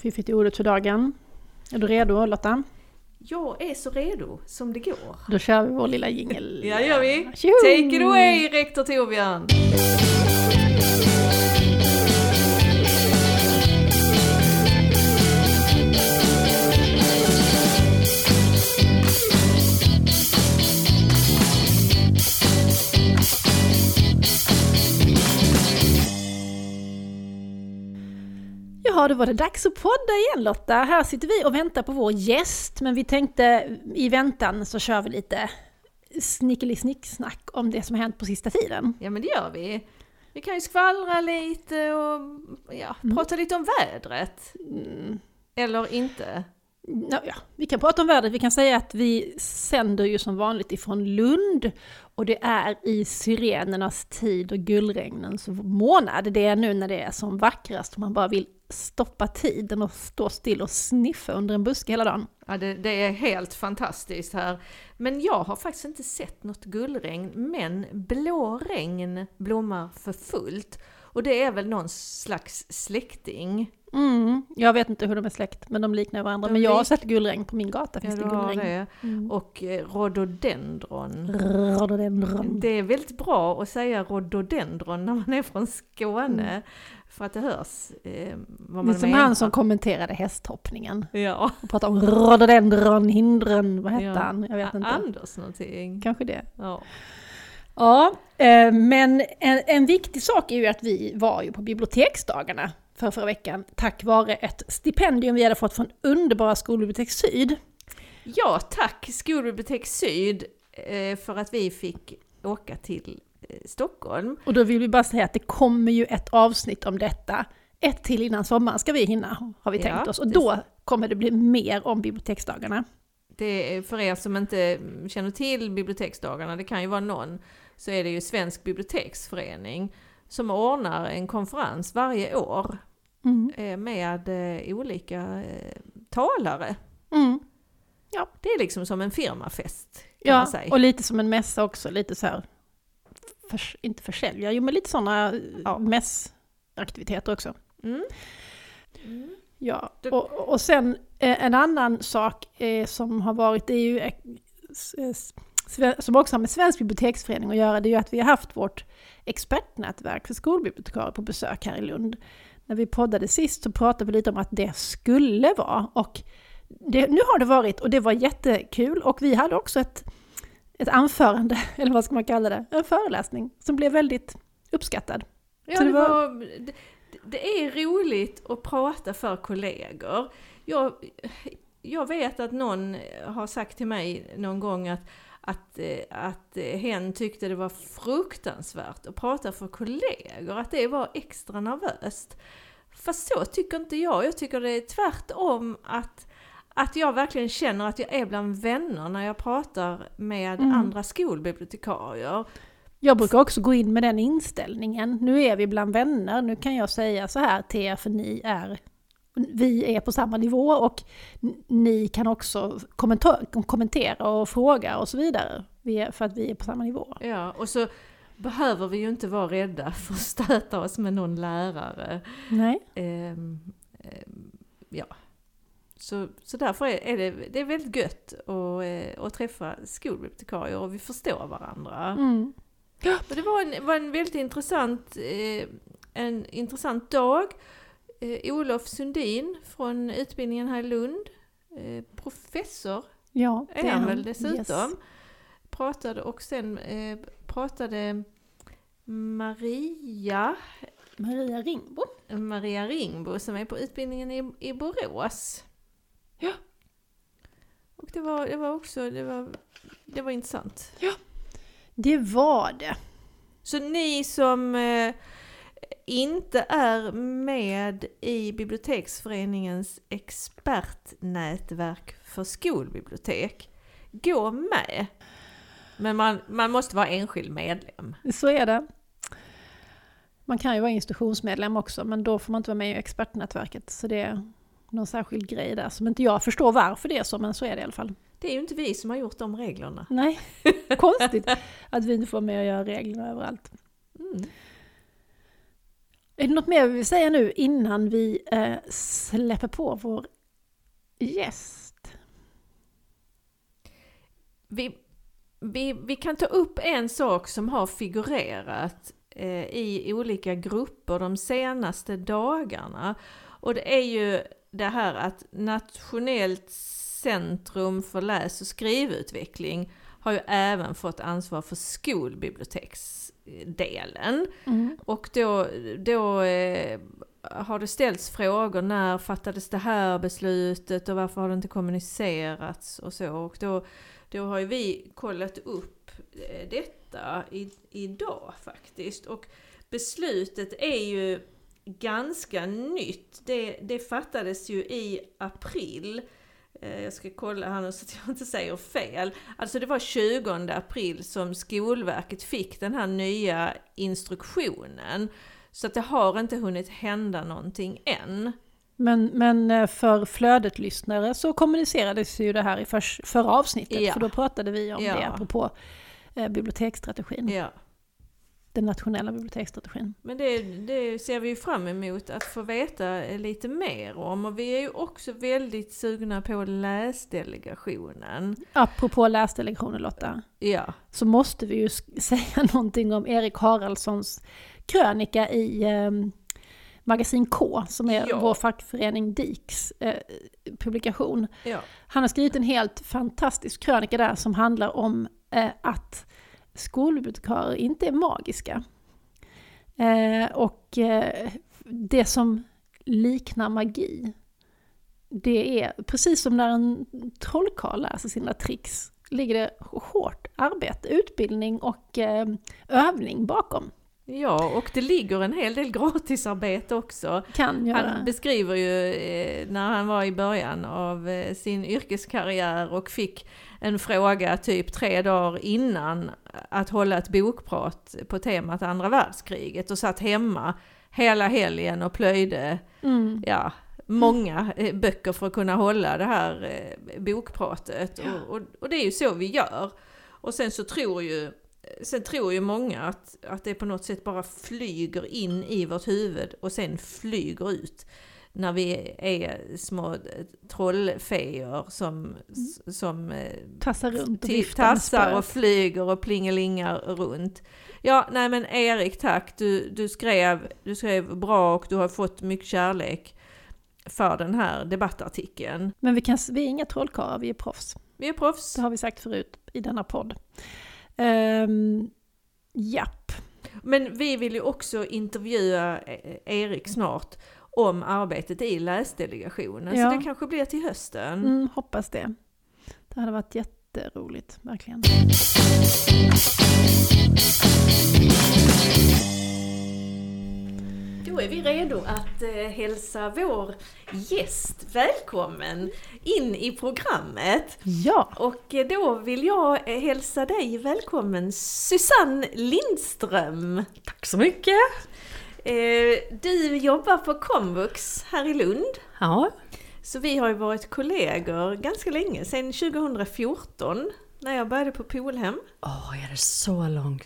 Fiffigt ordet för dagen. Är du redo Lotta? Jag är så redo som det går. Då kör vi vår lilla jingel. Ja, gör vi. Tjoho! Take it away, rektor Torbjörn! Var det dags att podda igen Lotta. Här sitter vi och väntar på vår gäst, men vi tänkte i väntan så kör vi lite snickeli-snicksnack om det som har hänt på sista tiden. Ja, men det gör vi. Vi kan ju skvallra lite och ja, prata lite om vädret. Mm. Eller inte. Ja, ja, vi kan prata om vädret. Vi kan säga att vi sänder ju som vanligt ifrån Lund. Och det är i syrenernas tid och gullregnens månad. Det är nu när det är som vackrast och man bara vill stoppa tiden och stå still och sniffa under en buske hela dagen. Ja, det, det är helt fantastiskt här. Men jag har faktiskt inte sett något gullregn, men blå regn blommar för fullt. Och det är väl någon slags släkting. Mm, jag vet inte hur de är släkt, men de liknar varandra. De men jag har sett gullregn på min gata. Finns Ja, det gullregn? Mm. Och eh, rhododendron. Rhododendron. Det är väldigt bra att säga rhododendron när man är från Skåne. Mm. För att det hörs eh, vad Det är man som menar. han som kommenterade hästhoppningen. Ja. Och pratade om rhododendron, hindren, vad hette Ja. han? Jag vet inte. Anders någonting. Kanske det. Ja. Ja, eh, men en, en viktig sak är ju att vi var ju på biblioteksdagarna för förra veckan tack vare ett stipendium vi hade fått från underbara Skolbibliotek Syd. ja, tack Skolbibliotek Syd eh, för att vi fick åka till Stockholm. Och då vill vi bara säga att det kommer ju ett avsnitt om detta. Ett till innan sommaren ska vi hinna, har vi Ja, tänkt oss. Och då kommer det bli mer om biblioteksdagarna. Det är för er som inte känner till biblioteksdagarna, det kan ju vara någon, så är det ju Svensk biblioteksförening som ordnar en konferens varje år Mm. eh, med eh, olika eh, talare. Mm. Det är liksom som en firmafest kan man Ja, säga. och lite som en mässa också, lite så här, förs- inte försäljare, jo men lite sådana Ja. mässaktiviteter också. Mm. Mm. Ja, och, och sen eh, en annan sak eh, som har varit, det är ju eh, som också har med Svensk biblioteksförening att göra, det är ju att vi har haft vårt expertnätverk för skolbibliotekarier på besök här i Lund. När vi poddade sist så pratade vi lite om att det skulle vara, och det, nu har det varit, och det var jättekul, och vi hade också ett, ett anförande, eller vad ska man kalla det, en föreläsning, som blev väldigt uppskattad. Ja, det var- var, det, det är roligt att prata för kollegor. Jag, jag vet att någon har sagt till mig någon gång att, att, eh, att hen tyckte det var fruktansvärt att prata för kollegor, att det var extra nervöst. Fast så tycker inte jag. Jag tycker det är tvärtom att, att jag verkligen känner att jag är bland vänner när jag pratar med Mm. andra skolbibliotekarier. Jag brukar också gå in med den inställningen. Nu är vi bland vänner, nu kan jag säga så här till er för ni är vi är på samma nivå och ni kan också kommentera och fråga och så vidare. För att vi är på samma nivå. Ja, och så behöver vi ju inte vara rädda för att stöta oss med någon lärare. Nej. Ehm, ehm, ja. Så, så därför är, det, det är väldigt gött att, eh, att träffa skolbibliotekarier och vi förstår varandra. Mm. Och det var en, var en väldigt intressant, eh, en intressant dag. Eh, Olof Sundin från utbildningen här i Lund, professor Ja, är han väl dessutom. Yes. Pratade och sen pratade Maria, Maria Ringbo. Maria Ringbo som är på utbildningen i, i Borås. Ja. Och det var, det var också, det var, det var intressant. Det var det. Så ni som eh, inte är med i Biblioteksföreningens expertnätverk för skolbibliotek, gå med. Men man, man måste vara enskild medlem. Så är det. Man kan ju vara institutionsmedlem också, men då får man inte vara med i expertnätverket. Så det någon särskild grej där som inte jag förstår varför det är så, men så är det i alla fall. Det är ju inte vi som har gjort de reglerna. Nej, konstigt att vi inte får med och göra reglerna överallt. Mm. Är det något mer vi vill säga nu innan vi eh, släpper på vår gäst? Vi, vi, vi kan ta upp en sak som har figurerat eh, i olika grupper de senaste dagarna. Och det är ju det här att Nationellt centrum för läs och skrivutveckling har ju även fått ansvar för skolbiblioteksdelen. Mm. Och då, då eh, har det ställts frågor, när fattades det här beslutet och varför har det inte kommunicerats och så. Och då, då har ju vi kollat upp eh, detta i, idag faktiskt. Och beslutet är ju ganska nytt. Det, det fattades ju i april. Eh, Jag ska kolla här nu så att jag inte säger fel. Alltså det var 20 april som Skolverket fick den här nya instruktionen. Så att det har inte hunnit hända någonting än. Men, men eh, för flödet-lyssnare så kommunicerades ju det här i förra avsnittet, Ja. för då pratade vi om Ja. det apropå eh, biblioteksstrategin, Ja. Den nationella biblioteksstrategin. Men det, det ser vi ju fram emot att få veta lite mer om. Och vi är ju också väldigt sugna på läsdelegationen. Apropå läsdelegationen Lotta, Ja, så måste vi ju säga någonting om Erik Haraldssons krönika i eh, Magasin K, som är Ja. vår fackförening DIKs eh, publikation. ja, Han har skrivit en helt fantastisk krönika där som handlar om eh, att skolbibliotekarier inte är magiska. Eh, och eh, det som liknar magi, det är precis som när en trollkarl lär sig sina tricks, ligger det hårt arbete, utbildning och eh, övning bakom. ja, och det ligger en hel del gratisarbete också. Han beskriver ju när han var i början av sin yrkeskarriär och fick en fråga typ tre dagar innan att hålla ett bokprat på temat andra världskriget och satt hemma hela helgen och plöjde Mm. ja, många eh, böcker för att kunna hålla det här eh, bokpratet. Ja. Och, och, och det är ju så vi gör. Och sen så tror ju, sen tror ju många att, att det på något sätt bara flyger in i vårt huvud och sen flyger ut. När vi är små trollfeer som, som eh, Tassar runt och tassar och flyger och plingelingar runt. Ja, nej men Erik tack, du, du, skrev, du skrev bra och du har fått mycket kärlek för den här debattartikeln. Men vi, kan, vi är inga trollkarlar, vi är proffs. Vi är proffs. Det har vi sagt förut i denna podd. Um, japp. Men vi vill ju också intervjua eh, Erik snart om arbetet i läsdelegationen. Ja. Så det kanske blir till hösten. Mm, hoppas det. Det hade varit jätteroligt, verkligen. Då är vi redo att eh, hälsa vår gäst välkommen in i programmet. Ja, Och eh, då vill jag eh, hälsa dig välkommen Susanne Lindström. Tack så mycket! Eh, Du jobbar på Komvux här i Lund. Ja, Så vi har ju varit kollegor ganska länge, sedan 2014 när jag började på Polhem. åh, är det så långt?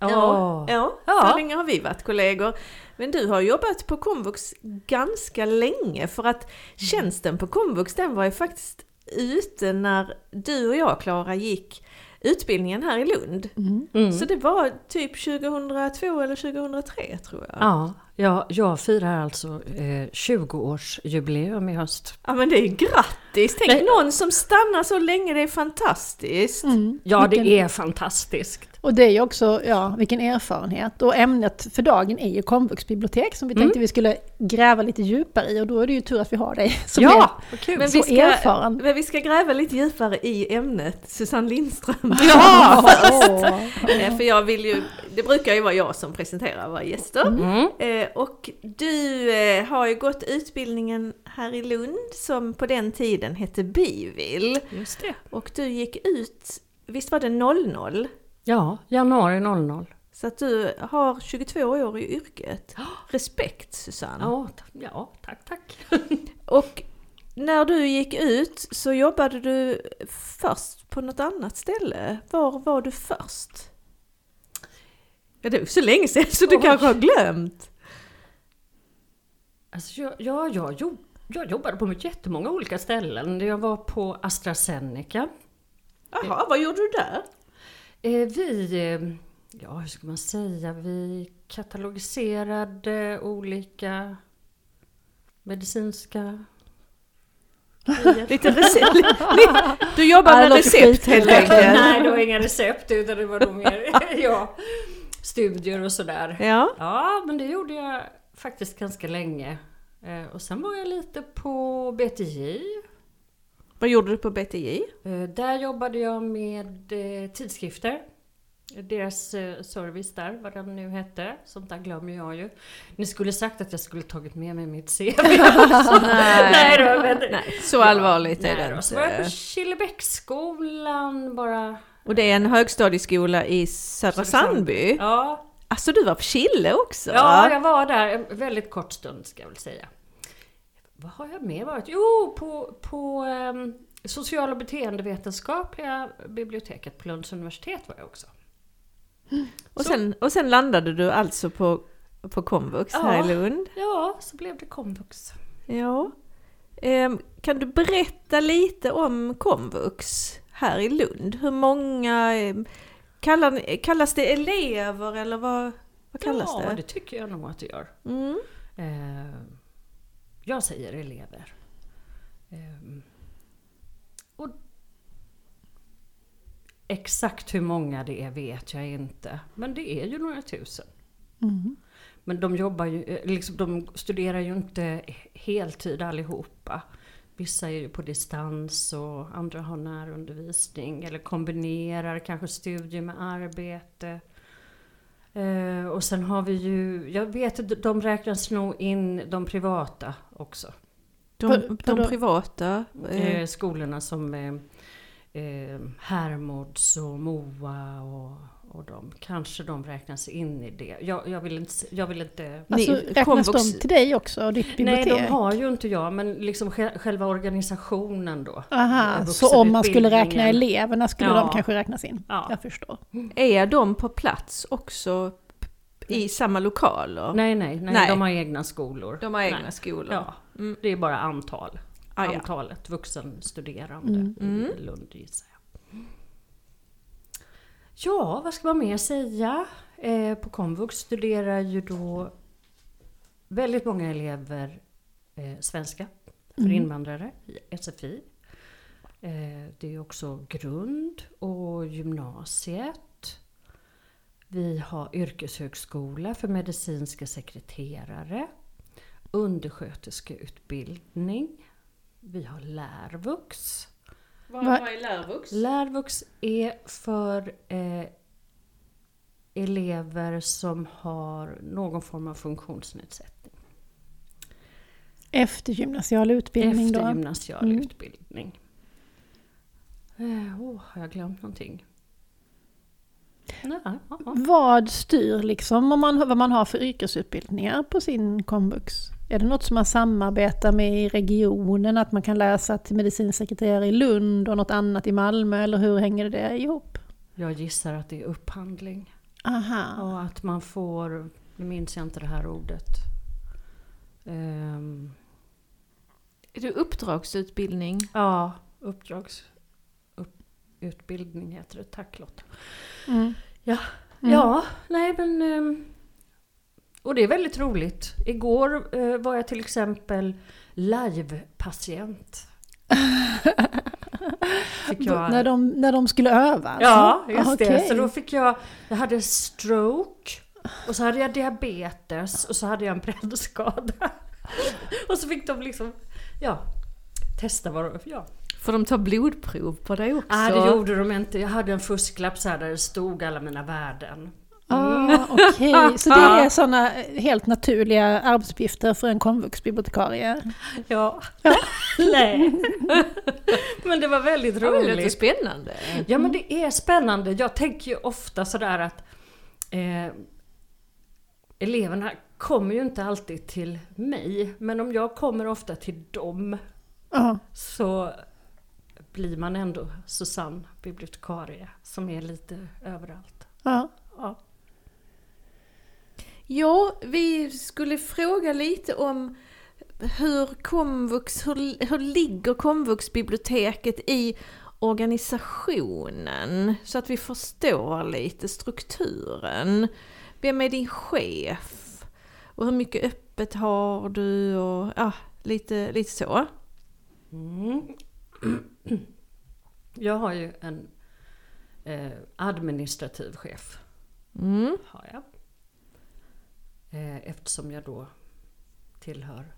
Ja, Åh. ja, Ja. så länge har vi varit kollegor. Men du har jobbat på Komvux ganska länge för att tjänsten på Komvux den var ju faktiskt ute när du och jag Klara gick utbildningen här i Lund. Mm. Så det var typ 2002 eller 2003 tror jag. Ja, jag, jag firar alltså eh, 20-årsjubileum i höst. Ja men det är grattis! Tänk Nej. någon som stannar så länge, det är fantastiskt. mm. Ja, Vilken- det är fantastiskt. och det är ju också, ja, vilken erfarenhet. Och ämnet för dagen är ju komvuxbibliotek som vi Mm. tänkte vi skulle gräva lite djupare i och då är det ju tur att vi har dig som Ja, vad kul! är Men så vi ska, erfaren. men vi ska gräva lite djupare i ämnet Susanne Lindström. Ja! Eh, För jag vill ju, det brukar ju vara jag som presenterar våra gäster. Mm. Eh, Och du eh, har ju gått utbildningen här i Lund som på den tiden hette Bivil. Just det. Och du gick ut, visst var det 00? Ja, januari 00. Så att du har 22 år i yrket. Respekt Susanne! Ja, ja tack, tack. Och när du gick ut så jobbade du först på något annat ställe. Var var du först? Ja, det är så länge sedan så du Oj. kanske har glömt. Alltså jag, ja, jag, jo, jag jobbade på jättemånga olika ställen. Jag var på AstraZeneca. Jaha, vad gjorde du där? Eh, vi, eh, ja hur ska man säga, vi katalogiserade olika medicinska. Lite recept. Du jobbar med recept helt enkelt. Nej, det var inga recept utan det var nog mer ja, studier och sådär. Ja. Ja, men det gjorde jag faktiskt ganska länge. Eh, Och sen var jag lite på BTJ. Vad gjorde du på BTJ? Eh, Där jobbade jag med eh, tidskrifter. Deras service där, vad den nu hette. Sånt där glömmer jag ju. Ni skulle sagt att jag skulle tagit med mig mitt CV. Nej då, men... Nej, så allvarligt är Nej det då. Så var jag på inte. Killebäcksskolan bara. Och det är en högstadieskola i Södra Sandby? Ja, Alltså du var på Kille också? ja, jag var där en väldigt kort stund ska jag väl säga. Vad har jag mer varit? Jo, på, på um, social och beteendevetenskapliga biblioteket på Lunds universitet var jag också. och, sen, och sen landade du alltså på, på komvux här Ja. i Lund? Ja, så blev det komvux. Ja. Ehm, kan du berätta lite om komvux här i Lund? Hur många, ehm, kallar, kallas det elever eller vad, vad kallas ja, det? det tycker jag nog att det gör. Mm. Eh, jag säger elever. Eh, och exakt hur många det är vet jag inte. Men det är ju några tusen. Mm. Men de jobbar ju, eh, liksom, de studerar ju inte heltid allihopa. Vissa är på distans och andra har närundervisning eller kombinerar kanske studier med arbete. Eh, och sen har vi ju, jag vet att de räknas nog in de privata också. De, de privata? eh, Eh, skolorna som eh, Hermods och Moa och, och de, kanske de räknas in i det. Jag, jag, vill, inte, jag vill inte... Alltså, Ni- räknas komvux- de till dig också och ditt bibliotek? Nej, de har ju inte jag, men liksom sj- själva organisationen då. Aha, Eh, så om man skulle räkna eleverna skulle Ja. de kanske räknas in? Ja. Jag förstår. Är de på plats också i samma lokaler? Nej, nej, nej, Nej. de har egna skolor. De har egna Nej. skolor? Ja, Mm. det är bara antal. Ah, ja. Antalet vuxenstuderande Mm. Mm. i Lund gissar jag. Ja, vad ska man mer säga? Eh, på komvux studerar ju då väldigt många elever eh, svenska för Mm. invandrare i SFI. Eh, det är också grund och gymnasiet. Vi har yrkeshögskola för medicinska sekreterare. Undersköterskeutbildning. Vi har lärvux. Vad, Va- vad är lärvux? Lärvux är för eh, elever som har någon form av funktionsnedsättning. Eftergymnasial utbildning då? Eftergymnasial Mm. utbildning. Eh, oh, har jag glömt någonting? Nej, ja, ja. Vad styr liksom om man, vad man har för yrkesutbildningar på sin komvux? Är det något som man samarbetar med i regionen? Att man kan läsa till medicinsekreterare i Lund och något annat i Malmö? Eller hur hänger det ihop? Jag gissar att det är upphandling. Aha. Och att man får, nu minns jag inte det här ordet. Ehm, Är det uppdragsutbildning? ja, uppdrags... Utbildning heter det. Tack Lotta. Mm. Ja. Mm. Ja, nej men... ehm, Och det är väldigt roligt. Igår eh, var jag till exempel live-patient. Jag... När, de, när de skulle öva? alltså? Ja, just det. Okej. Så då fick jag... Jag hade stroke. Och så hade jag diabetes och så hade jag en brännskada. Och så fick de liksom... Ja, testa vad de... Ja. Får de ta blodprov på dig också? Nej, det gjorde de inte. Jag hade en fusklapp så här där det stod alla mina värden. Ah, Okej, så det är sådana helt naturliga arbetsuppgifter för en komvuxbibliotekarie? Ja. Nej. men det var väldigt Det låter roligt. spännande. Ja men det är spännande. Jag tänker ju ofta sådär att eh, eleverna kommer ju inte alltid till mig. Men om jag kommer ofta till dem Ja. så blir man ändå Susanne, bibliotekarie, som är lite överallt. Ja. Ja. Ja, vi skulle fråga lite om hur komvux, hur, hur ligger komvuxbiblioteket i organisationen? Så att vi förstår lite strukturen. Vem är din chef? Och hur mycket öppet har du? Och ja, lite, lite så. Mm. Jag har ju en eh, administrativ chef. Mm. Har jag. Eh, eftersom jag då tillhör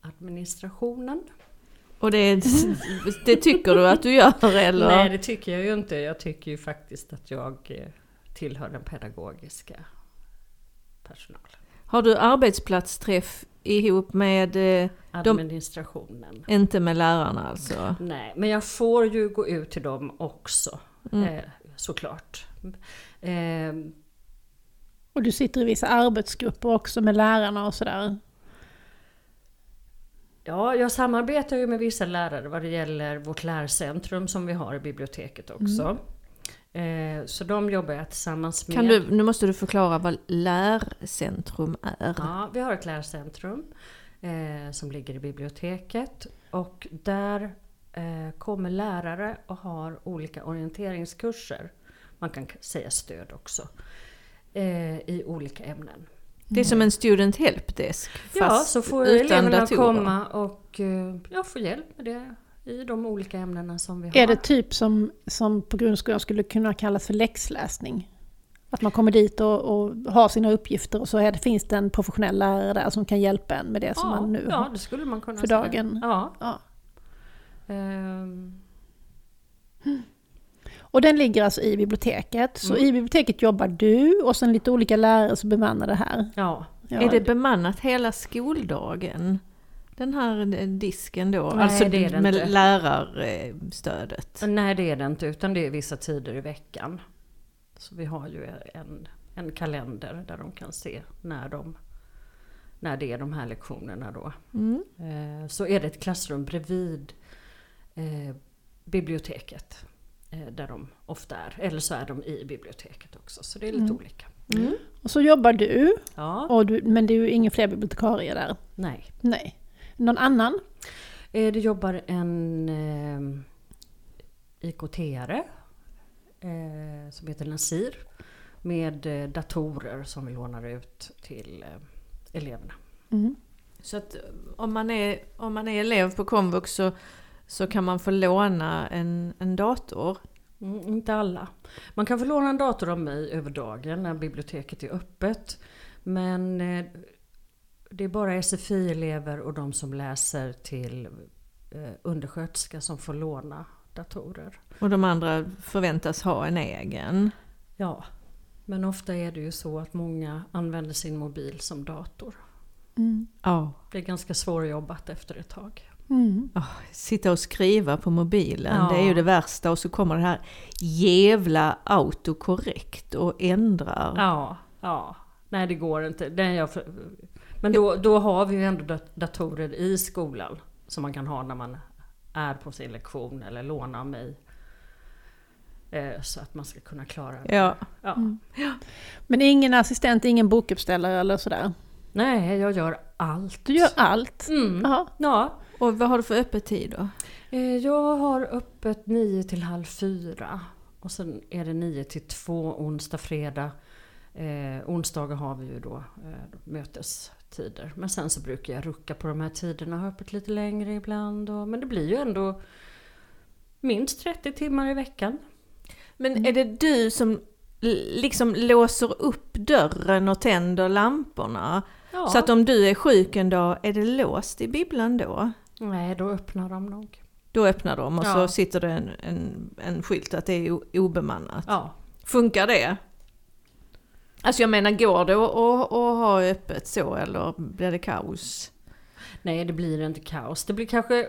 administrationen. Och det, det tycker du att du gör eller? Nej det tycker jag ju inte. Jag tycker ju faktiskt att jag eh, tillhör den pedagogiska personalen. Har du arbetsplatsträff ihop med, eh, Administrationen. inte med lärarna alltså? Nej, men jag får ju gå ut till dem också. Mm. Eh, såklart. Eh, Och du sitter i vissa arbetsgrupper också med lärarna och sådär. Ja, jag samarbetar ju med vissa lärare vad det gäller vårt lärcentrum som vi har i biblioteket också. Eh, så de jobbar jag tillsammans med. Kan du, nu måste du förklara vad lärcentrum är. Ja, vi har ett lärcentrum eh, som ligger i biblioteket. Och där eh, kommer lärare och har olika orienteringskurser. Man kan säga stöd också. Eh, I olika ämnen. Det är som en student helpdesk Ja, fast så får utan eleverna datorer. komma och eh, ja, få hjälp med det i de olika ämnena som vi har. Är det typ som, som på grundskolan skulle kunna kallas för läxläsning? Att man kommer dit och, och har sina uppgifter och så är det, finns det en professionell lärare där som kan hjälpa en med det som ja, man nu ja, har det skulle man kunna för säga. dagen. Ja. Ja. Ehm, Och den ligger alltså i biblioteket. Så Mm. i biblioteket jobbar du och sen lite olika lärare som bemannar det här. ja. Ja. Är det bemannat hela skoldagen? Den här eh, disken då? Nej, alltså det är det med inte. lärarstödet? Nej det är det inte utan det är vissa tider i veckan. Så vi har ju en, en kalender där de kan se när, de, när det är de här lektionerna då. Mm. Eh, så är det ett klassrum bredvid eh, biblioteket. Eh, där de ofta är. Eller så är de i biblioteket också. Så det är lite Mm. olika. Mm. Och så jobbar du, Ja, och du, men det är ju ingen fler bibliotekarier där. nej. Nej. Någon annan? Eh, det jobbar en eh, IKT-are eh, som heter Nasir. Med eh, datorer som vi lånar ut till eh, eleverna. Mm. Så att om man är, om man är elev på komvux så, så kan man få låna en, en dator? Mm, inte alla. Man kan få låna en dator av mig över dagen när biblioteket är öppet. Men eh, det är bara SFI-elever och de som läser till eh, undersköterska som får låna datorer. Och de andra förväntas ha en egen? Ja, men ofta är det ju så att många använder sin mobil som dator. Mm. Ja. Det är ganska svårjobbat efter ett tag. Mm. Sitta och skriva på mobilen, Ja. det är ju det värsta. Och så kommer det här jävla autokorrekt och ändrar. Ja, ja. Nej det går inte. Är jag för... Men då, då har vi ju ändå dat- datorer i skolan. Som man kan ha när man är på sin lektion eller låna av mig. Eh, så att man ska kunna klara det. Ja. Ja. Mm. Men ingen assistent, ingen bokuppställare eller sådär? Nej, jag gör allt. Du gör allt? Mm. Ja. Och vad har du för öppettid då? Eh, Jag har öppet 9 till halv 4. Och sen är det 9 till 2 onsdag, fredag. Eh, onsdagar har vi ju då eh, mötestider. Men sen så brukar jag rucka på de här tiderna. Ha öppet lite längre ibland. Och, men det blir ju ändå minst 30 timmar i veckan. Men är det du som liksom låser upp dörren och tänder lamporna? Ja. Så att om du är sjuk en dag, är det låst i bibblan då? Nej, då öppnar de nog. Då öppnar de och så Ja. sitter det en, en, en skylt att det är obemannat. Ja. Funkar det? Alltså jag menar, går det att, att, att ha öppet så eller blir det kaos? Nej, det blir inte kaos. Det blir kanske...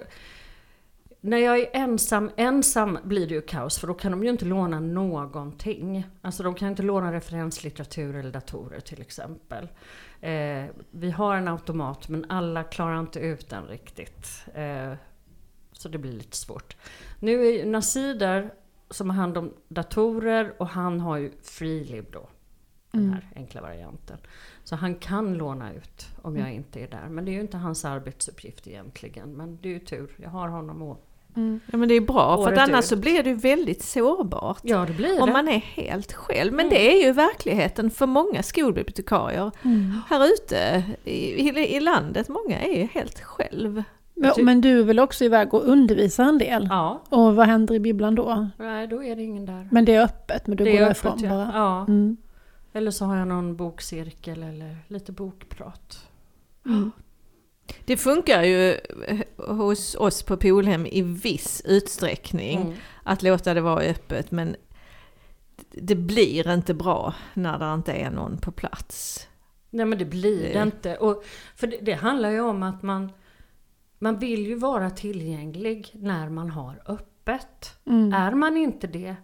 När jag är ensam, ensam blir det ju kaos för då kan de ju inte låna någonting. Alltså de kan inte låna referenslitteratur eller datorer till exempel. Eh, vi har en automat men alla klarar inte ut den riktigt. Eh, så det blir lite svårt. Nu är ju Nasir där som har hand om datorer och han har ju Freelib då den här enkla varianten. Så han kan låna ut om jag inte är där. Men det är ju inte hans arbetsuppgift egentligen. Men det är ju tur, jag har honom och Ja men det är bra, för Året att annars ut. så blir det ju väldigt sårbart. Ja det blir Om det. man är helt själv. Men Mm. det är ju verkligheten för många skolbibliotekarier här ute i, i, i landet. Många är ju helt själv. Men, men du är väl också iväg och undervisar en del? Ja, Och vad händer i bibblan då? nej då är det ingen där. Men det är öppet, men du det går är därifrån ja. bara? ja. Mm. Eller så har jag någon bokcirkel eller lite bokprat. Det funkar ju hos oss på Polhem i viss utsträckning Mm. att låta det vara öppet men det blir inte bra när det inte är någon på plats. Nej men det blir det, Det- inte. Och, för det, det handlar ju om att man, man vill ju vara tillgänglig när man har öppet. Mm. Är man inte det,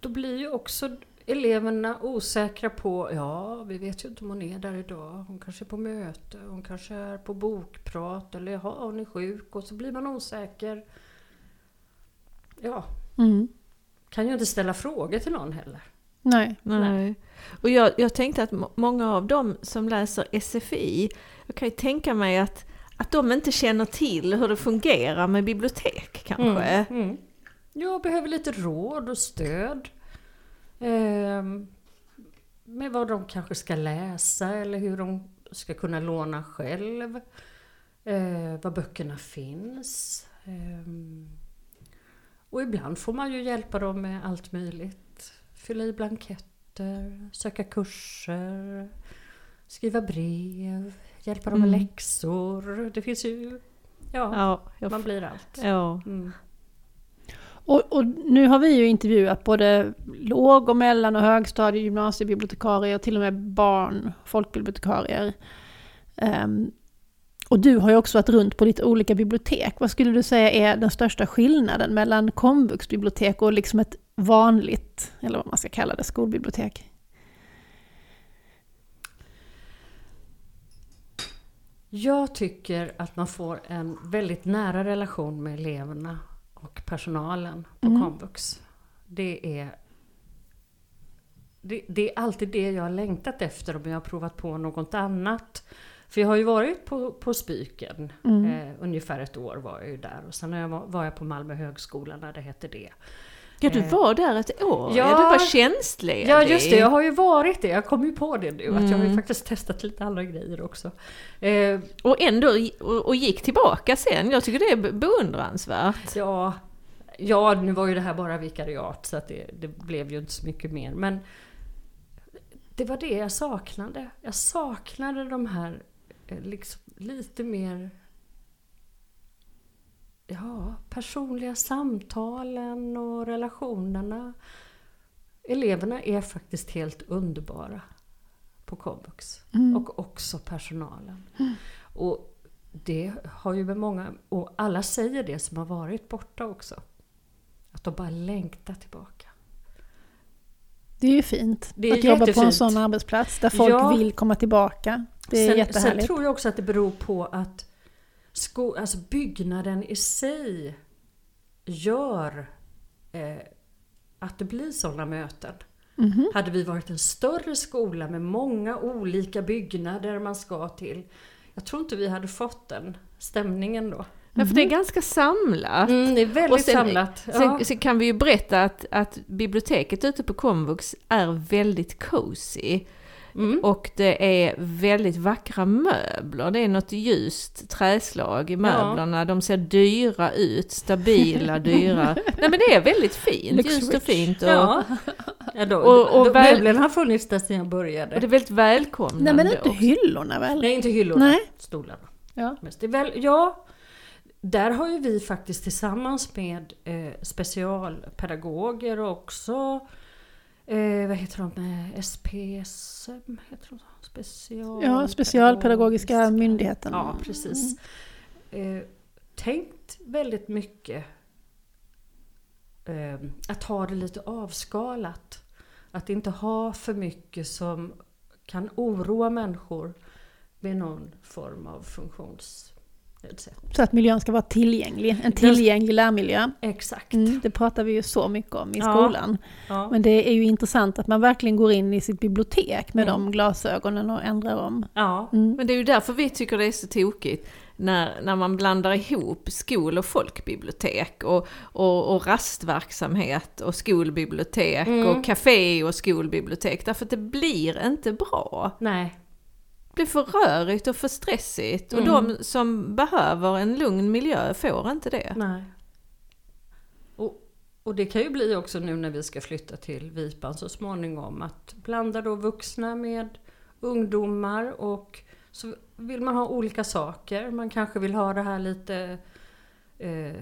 då blir ju också eleverna osäkra på, ja vi vet ju inte om hon är där idag, hon kanske är på möte, hon kanske är på bokprat eller jaha hon är sjuk och så blir man osäker. Ja, Mm. kan ju inte ställa frågor till någon heller. Nej. Nej. Och jag, jag tänkte att må- många av dem som läser SFI, jag kan ju tänka mig att, att de inte känner till hur det fungerar med bibliotek kanske. Mm, mm. Jag behöver lite råd och stöd. Ehm, med vad de kanske ska läsa eller hur de ska kunna låna själv. Eh, var böckerna finns. Ehm, och ibland får man ju hjälpa dem med allt möjligt. Fylla i blanketter, söka kurser, skriva brev, hjälpa dem med Mm. läxor. Det finns ju... Ja, Ja, man blir allt. ja. Mm. Och, och nu har vi ju intervjuat både låg och mellan och högstadie gymnasiebibliotekarier till och med barn, folkbibliotekarier. Um, och du har ju också varit runt på lite olika bibliotek. Vad skulle du säga är den största skillnaden mellan komvuxbibliotek och liksom ett vanligt, eller vad man ska kalla det, skolbibliotek? Jag tycker att man får en väldigt nära relation med eleverna och personalen på Mm. komvux. Det är, det, det är alltid det jag har längtat efter om jag har provat på något annat. För jag har ju varit på, på Spyken, Mm. eh, ungefär ett år var jag ju där. Och sen har jag, var var jag på Malmö högskola när det hette det. Ja, du Eh. var där ett år. Ja, Ja. du var tjänstledig. Ja just det, jag har ju varit det. Jag kom ju på det nu. Att jag har ju Mm. faktiskt testat lite andra grejer också. Eh, Och ändå och, och gick tillbaka sen. Jag tycker det är be- beundransvärt. Ja, ja, nu var ju det här bara vikariat så att det, det blev ju inte så mycket mer. Men det var det jag saknade. Jag saknade de här eh, liksom, lite mer ja, personliga samtalen och relationerna. Eleverna är faktiskt helt underbara på komvux. Mm. Och också personalen. Och det har ju med många, och alla säger det som har varit borta också. Att de bara längtar tillbaka. Det är ju fint Det är att jobba på en jättefint. sån arbetsplats där folk Ja. vill komma tillbaka. Det är sen, jättehärligt. sen tror jag också att det beror på att sko, alltså byggnaden i sig gör eh, att det blir sådana möten. Mhm. Hade vi varit en större skola med många olika byggnader man ska till. Jag tror inte vi hade fått den stämningen då. Ja, för det är ganska samlat. Mm, det är väldigt Och sen- samlat. Sen, Ja. sen kan vi ju berätta att, att biblioteket ute på komvux är väldigt cozy. Mm. Och det är väldigt vackra möbler. Det är något ljust träslag i möblerna. De ser dyra ut, stabila, dyra. Nej men det är väldigt fint, Looks ljust och fint. Och, Ja. ja då, Och- och då, väl- möblerna har funnits där sedan jag började. och det är väldigt välkomnande Nej men inte också. hyllorna väl? Nej, inte hyllorna. Nej. Stolarna. Ja. Mest. Det är väl, ja, där har ju vi faktiskt tillsammans med eh, specialpedagoger och också eh, vad heter de? Eh, SPSM? Heter de så? Special Ja, specialpedagogiska myndigheten. Ja, precis. Eh, tänkt väldigt mycket eh, att ha det lite avskalat. Att inte ha för mycket som kan oroa människor med någon form av etc. Så att miljön ska vara tillgänglig, en tillgänglig lärmiljö. Exakt. Mm, det pratar vi ju så mycket om i Ja. skolan. Ja. Men det är ju intressant att man verkligen går in i sitt bibliotek med Mm. de glasögonen och ändrar om. ja. Mm. Men det är ju därför vi tycker det är så tokigt när, när man blandar ihop skol och folkbibliotek och, och, och rastverksamhet och skolbibliotek Mm. och café och skolbibliotek. Därför att det blir inte bra. Nej. Blir för rörigt och för stressigt och Mm. de som behöver en lugn miljö får inte det. Nej. Och, och det kan ju bli också nu när vi ska flytta till Vipan så småningom att blanda då vuxna med ungdomar och så vill man ha olika saker. Man kanske vill ha det här lite eh,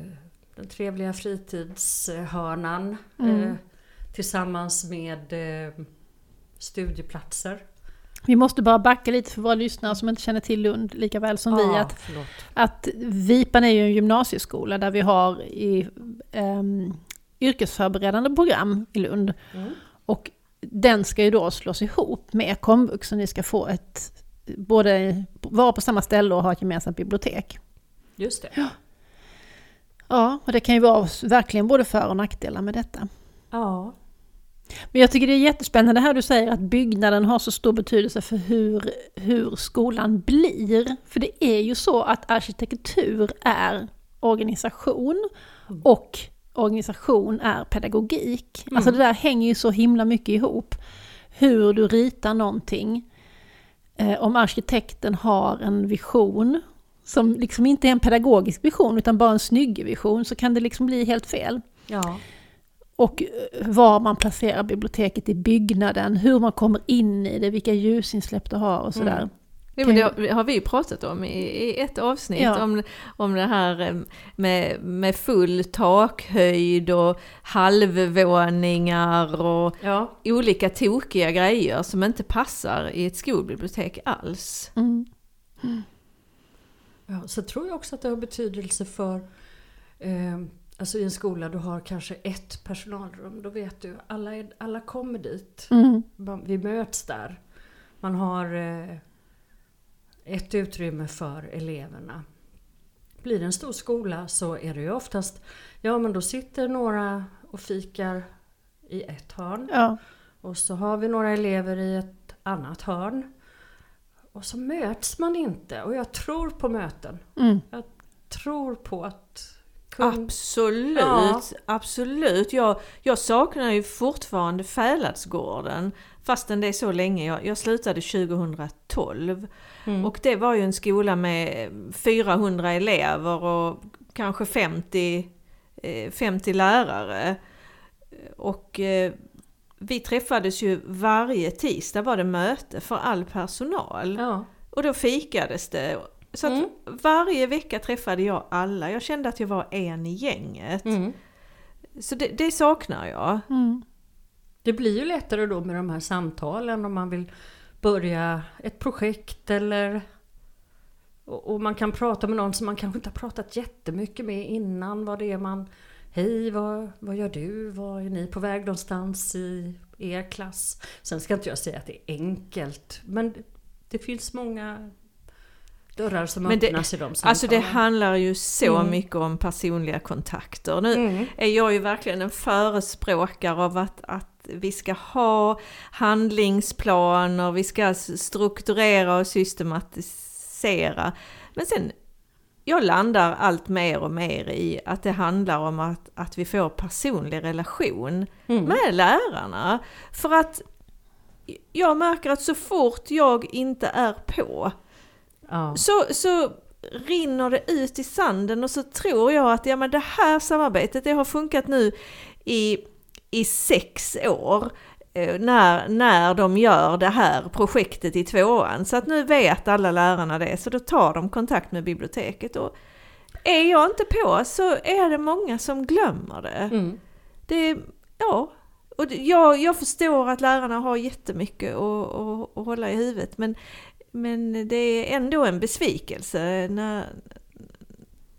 den trevliga fritidshörnan Mm. eh, tillsammans med eh, studieplatser. Vi måste bara backa lite för våra lyssnare som inte känner till Lund lika väl som vi. Ja, Att, förlåt. att Vipan är ju en gymnasieskola där vi har i, ehm, yrkesförberedande program i Lund. Mm. Och den ska ju då slås ihop med komvux så ni ska få ett, både vara på samma ställe och ha ett gemensamt bibliotek. Just det. Ja, och det kan ju vara verkligen både för och nackdelar med detta. Ja. Men jag tycker det är jättespännande här du säger att byggnaden har så stor betydelse för hur, hur skolan blir. För det är ju så att arkitektur är organisation och organisation är pedagogik. Alltså det där hänger ju så himla mycket ihop. Hur du ritar någonting. Eh, om arkitekten har en vision som liksom inte är en pedagogisk vision utan bara en snygg vision så kan det liksom bli helt fel. ja. Och eh, var man placerar biblioteket i byggnaden, hur man kommer in i det, vilka ljusinsläpp det har och sådär. Mm. Ja, men det har- vi ju pratat om i, ett avsnitt, Ja. om, om det här eh, med, med full takhöjd och halvvåningar och ja. olika tokiga grejer som inte passar i ett skolbibliotek alls. Mm. Ja, så tror jag också att det har betydelse för eh, Alltså i en skola du har kanske ett personalrum, då vet du alla, är, alla kommer dit. Mm. Vi möts där. Man har eh, ett utrymme för eleverna. Blir det en stor skola så är det ju oftast, ja men då sitter några och fikar i ett hörn. Ja. Och så har vi några elever i ett annat hörn. Och så möts man inte. Och jag tror på möten. Mm. Jag tror på att kund... Absolut, Ja. absolut. Jag, jag saknar ju fortfarande Fäladsgården fastän det är så länge. Jag, jag slutade 2012 Mm. och det var ju en skola med 400 elever och kanske 50, eh, 50 lärare. Och eh, vi träffades ju varje tisdag var det möte för all personal. Ja. Och då fikades det. Så att Mm. varje vecka träffade jag alla. Jag kände att jag var en i gänget. Mm. Så det, det saknar jag. Mm. Det blir ju lättare då med de här samtalen om man vill börja ett projekt eller och, och man kan prata med någon som man kanske inte har pratat jättemycket med innan. Vad det är man... Hej, vad, vad gör du? Var är ni på väg någonstans i er klass? Sen ska inte jag säga att det är enkelt, men det, det finns många dörrar som Men det- öppnas i de samtalen. Alltså det handlar ju så Mm. mycket om personliga kontakter. Nu Mm. är jag ju verkligen en förespråkare av att, att vi ska ha handlingsplaner, vi ska strukturera och systematisera. Men sen, jag landar allt mer och mer i att det handlar om att, att vi får personlig relation Mm. med lärarna. För att jag märker att så fort jag inte är på Ja. så, så rinner det ut i sanden och så tror jag att ja, men det här samarbetet det har funkat nu i, i sex år. eh, När, när de gör det här projektet i tvåan. Så att nu vet alla lärarna det, så då tar de kontakt med biblioteket. Och är jag inte på så är det många som glömmer det. Mm. det ja, och jag, jag förstår att lärarna har jättemycket att, att, att hålla i huvudet men, men det är ändå en besvikelse när,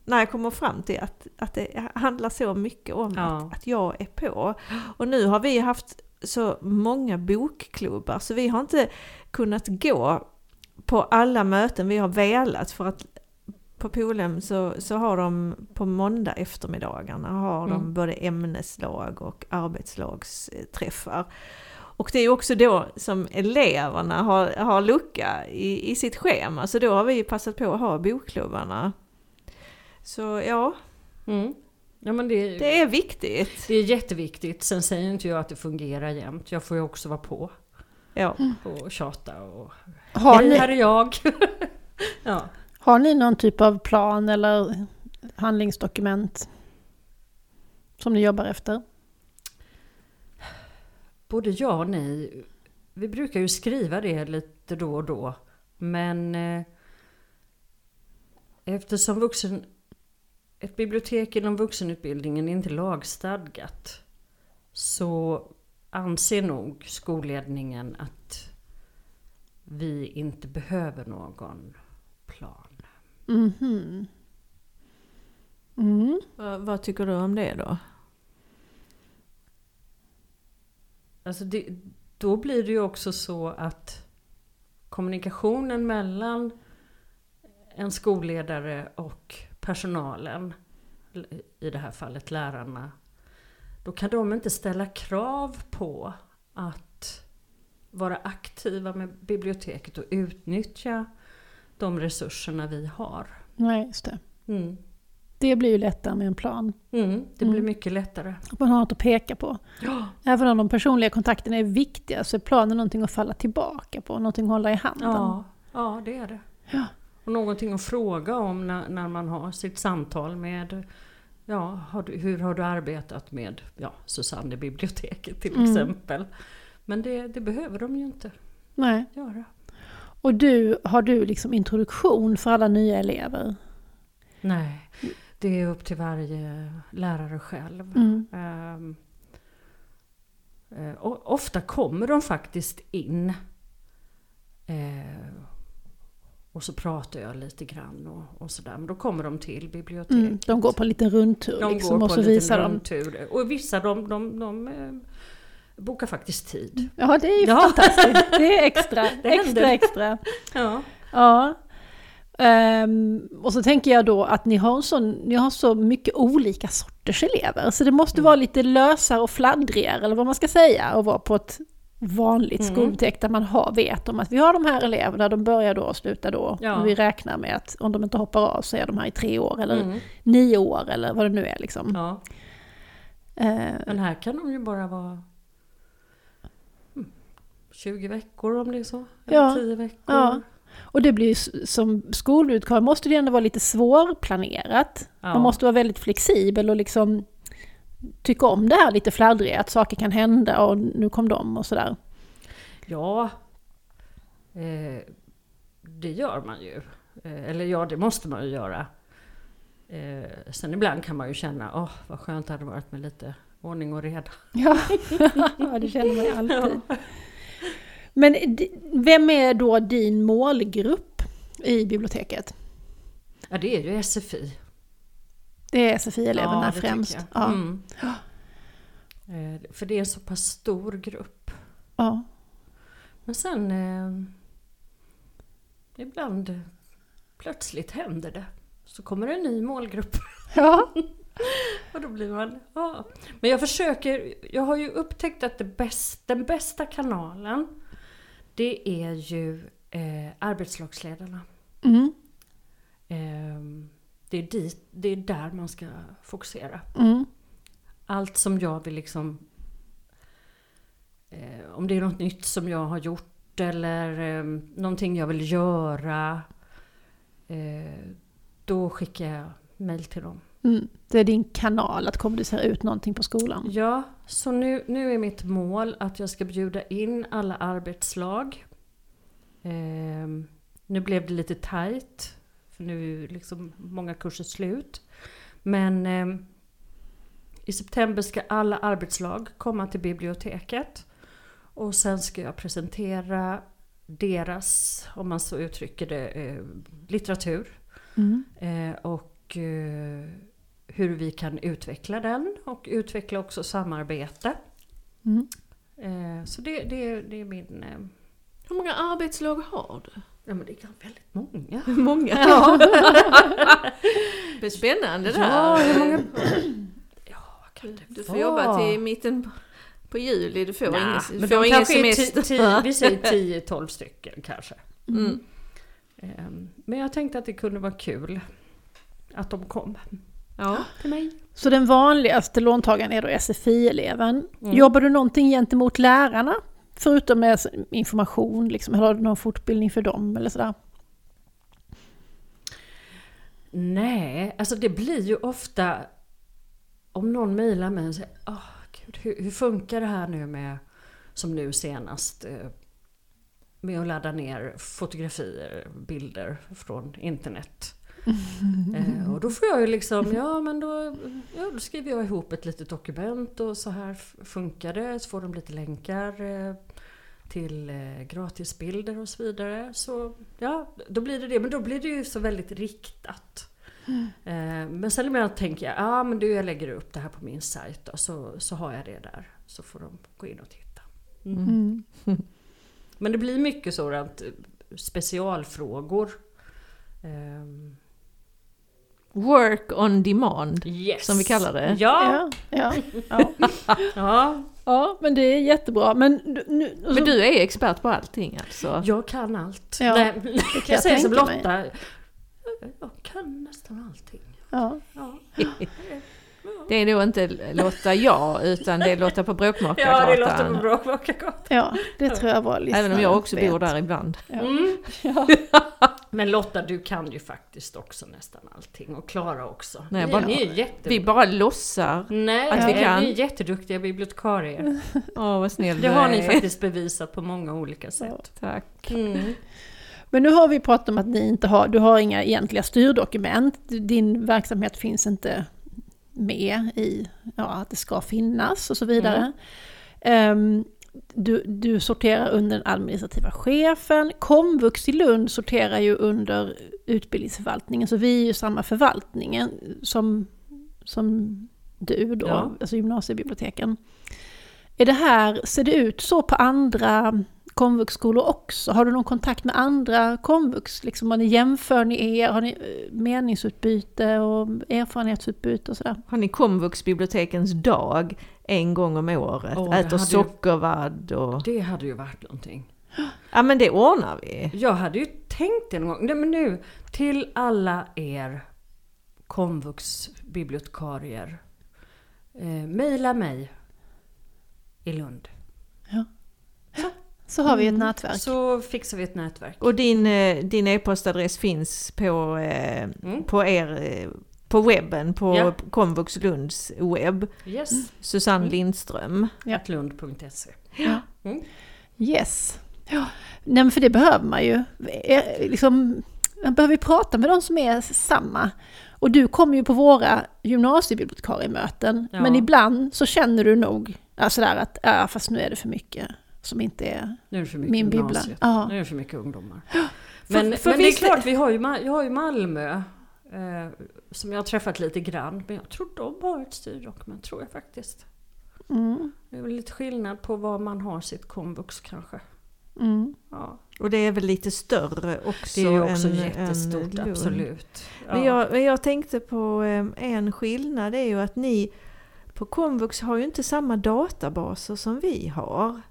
när jag kommer fram till att, att det handlar så mycket om Ja. att, att jag är på. Och nu har vi haft så många bokklubbar så vi har inte kunnat gå på alla möten vi har velat för att på Polhem så, så har de på måndag eftermiddagarna har de Mm. både ämneslag och arbetslagsträffar. Och det är också då som eleverna har, har lucka i, i sitt schema, så då har vi passat på att ha bokklubbarna. Så ja, Mm. Ja men det, det är viktigt. det är jätteviktigt. Sen säger inte jag att det fungerar jämt. Jag får ju också vara på Ja. och tjata och Har ni, här är jag! ja. har ni någon typ av plan eller handlingsdokument som ni jobbar efter? Både ja och nej. Vi brukar ju skriva det lite då och då. Men eh, eftersom vuxen, ett bibliotek inom vuxenutbildningen är inte lagstadgat så anser nog skolledningen att vi inte behöver någon plan. Mhm. Mm. Vad, vad tycker du om det då? Alltså det, då blir det ju också så att kommunikationen mellan en skolledare och personalen, i det här fallet lärarna, då kan de inte ställa krav på att vara aktiva med biblioteket och utnyttja de resurserna vi har. Nej, just det. Mm. Det blir ju lättare med en plan. Mm, det blir Mm. mycket lättare. Att man har något att peka på. Ja, Även om de personliga kontakterna är viktiga så är planen någonting att falla tillbaka på, någonting att hålla i handen. ja, ja det är det. Ja. Och någonting att fråga om när, när man har sitt samtal med Ja, har du, hur har du arbetat med ja, Susanne biblioteket till Mm. exempel? Men det, det behöver de ju inte Nej. göra. Och du, har du liksom introduktion för alla nya elever? Nej, det är upp till varje lärare själv. Mm. Och ofta kommer de faktiskt in eh, och så pratar jag lite grann och, och sådär. Men då kommer de till biblioteket. Mm. De går på en liten rundtur De liksom, går och på så visar de. rundtur. Och vissa de, de, de, eh, bokar faktiskt tid. Ja, det är ju Ja. fantastiskt. Det är extra, Det extra, händer. extra. Ja. Ja. Ehm, och så tänker jag då att ni har, sån, ni har så mycket olika sorters elever. Så det måste Mm. vara lite lösare och fladdrigare, eller vad man ska säga, att vara på ett vanligt Mm. skolbibliotek där man har, vet om att vi har de här eleverna, de börjar då och slutar då. Ja. Och vi räknar med att om de inte hoppar av så är de här i tre år eller Mm. nio år eller vad det nu är liksom. ja. Ehm, Men här kan de ju bara vara mm, 20 veckor om det är så. Eller Ja. 10 veckor. Ja. Och det blir som skolutgång måste det ändå vara lite svårplanerat. Ja. Man måste vara väldigt flexibel och liksom tycka om det här lite fladdriga, att saker kan hända och nu kom de och sådär. Ja, eh, det gör man ju. Eh, eller ja, det måste man ju göra. Eh, sen ibland kan man ju känna, åh vad skönt det hade varit med lite ordning och reda. Ja, ja det känner man ju alltid. Men vem är då din målgrupp i biblioteket? Ja, det är ju SFI. Det är SFI-eleverna Ja, främst. Ja. Mm. Eh, för det är en så pass stor grupp. Ja. Men sen eh, ibland plötsligt händer det. Så kommer en ny målgrupp. ja. Och då blir man, ja. Men jag försöker, jag har ju upptäckt att det bäst, den bästa kanalen det är ju eh, arbetslagsledarna. Mm. Eh, det, är dit, det är där man ska fokusera. Mm. Allt som jag vill liksom eh, Om det är något nytt som jag har gjort eller eh, någonting jag vill göra eh, Då skickar jag mail till dem. Mm. Det är din kanal att kommunicera ut någonting på skolan. Ja, så nu, nu är mitt mål att jag ska bjuda in alla arbetslag. Ehm, nu blev det lite tajt, för nu är liksom många kurser slut. Men ehm, i september ska alla arbetslag komma till biblioteket. Och sen ska jag presentera deras, om man så uttrycker det, eh, litteratur. Mm. Eh, och eh, hur vi kan utveckla den och utveckla också samarbete. Mm. Eh, så det, det, det är min... Eh, Hur många arbetslag har du? Ja men det är väldigt många. Många. Ja. Det blir spännande där. Ja, hur många... Ja, vad kan det Du får vara? jobba till mitten på, på juli, du får Nja, ingen, men du de får ingen är semester. ti- vi säger 10-12 stycken kanske. Mm. Ehm, Men jag tänkte att det kunde vara kul att de kom Ja. till mig. Så den vanligaste låntagaren är då SFI-eleven. Mm. Jobbar du någonting gentemot lärarna? Förutom med information, liksom, har du någon fortbildning för dem eller sådär? Nej, alltså det blir ju ofta om någon mejlar mig och säger Åh, Gud, hur, hur funkar det här nu med, som nu senast, eh, med att ladda ner fotografier, bilder från internet. Eh, och då får jag ju liksom, ja men då, ja, då skriver jag ihop ett litet dokument och så här funkar det. Så får de lite länkar eh, till eh, gratisbilder och så vidare. Så ja, då blir det det. Men då blir det ju så väldigt riktat. Eh, men sen ibland tänker jag, ja men du jag lägger upp det här på min sajt då, så, så har jag det där. Så får de gå in och titta. Mm. Men det blir mycket sådant eh, specialfrågor. Ehm, Work on demand, Yes. som vi kallar det. Ja, Ja, ja, ja. ja. ja, men det är jättebra. Men, du- nu, Men du är expert på allting alltså? jag kan allt. Ja, Nej, kan jag jag säger som. Lotta. Jag kan nästan allting. Ja. Ja, Det är då inte Lotta jag, utan det är Lotta på ja det låter Bråkmakargatan. bra. Bråkagatan. ja, det tror jag var Även om jag också vet. bor där ibland. Ja. Mm. Ja. Men Lotta, du kan ju faktiskt också nästan allting. Och Klara också. Nej, ni, bara- ni är. Vi bara låtsar. Nej, att vi ni kan. är jätteduktiga bibliotekarier. Åh vad snäll Det du har ni faktiskt bevisat på många olika sätt. Tack. Mm. Men nu har vi pratat om att ni inte har, du har inga egentliga styrdokument. Din verksamhet finns inte med i ja, att det ska finnas och så vidare. Ehm, du, du sorterar under den administrativa chefen. Komvux i Lund sorterar ju under utbildningsförvaltningen, så vi är ju samma förvaltningen som, som du då, Ja. alltså gymnasiebiblioteken. Är det här, ser det ut så på andra komvuxskolor också? Har du någon kontakt med andra komvux? Liksom, har ni jämför ni er? Har ni eh, meningsutbyte och erfarenhetsutbyte och sådär? Har ni komvuxbibliotekens dag en gång om året? Åh, det Äter sockervadd och... Det hade ju varit någonting. Ja men det ordnar vi. Jag hade ju tänkt det någon gång. Nej men nu, till alla er komvuxbibliotekarier. Eh, Maila mig i Lund. Så har vi ett Mm. nätverk. Så fixar vi ett nätverk. Och din, eh, din e-postadress finns på, eh, Mm. på er eh, på webben, på Ja. Komvux Lunds webb. Yes. Susanne Mm. Lindström. Ja. Lund.se. Yes. Ja. Nej, men för det behöver man ju. Eh, Liksom, man behöver ju prata med de som är samma. Och du kommer ju på våra gymnasiebibliotekariemöten. Ja. Men ibland så känner du nog alltså där att ja, fast nu är det för mycket som inte är Nu är det för mycket min bibbla. Ja. Nu är det för mycket ungdomar. För- Men, för men det är klart, vi har ju, jag har ju Malmö. Eh, som jag har träffat lite grann. Men jag tror de har ett styrdokument, tror jag faktiskt. Mm, Det är väl lite skillnad på var man har sitt komvux kanske. mm. Ja. Och det är väl lite större också Det är ju också än, jättestort, än absolut. Ja. Men, jag, men jag tänkte på en skillnad, det är ju att ni på Komvux har ju inte samma databaser som vi har.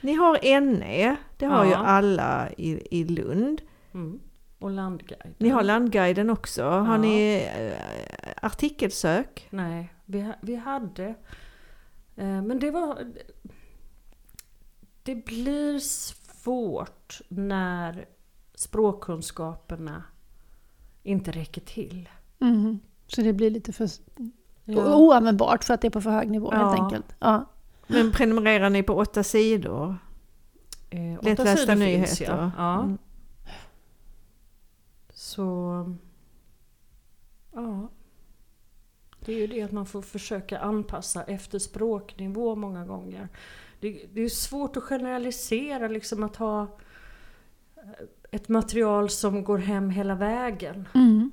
Ni har NE, det har ju Ja. alla i, i Lund. Mm. Och Landguiden. Ni har Landguiden också. Har Ja. ni eh, artikelsök? Nej, vi, vi hade... Eh, men det var... Det blir svårt när språkkunskaperna inte räcker till. Mm. Så det blir lite för Ja. oanvändbart för att det är på för hög nivå helt Ja. enkelt. Ja. Men prenumererar ni på åtta sidor? Eh, åtta Lättlästa sidor nyheter? Finns, ja. Ja. Mm. Så... Ja. Det är ju det att man får försöka anpassa efter språknivå många gånger. Det, det är svårt att generalisera liksom att ha ett material som går hem hela vägen. Mm.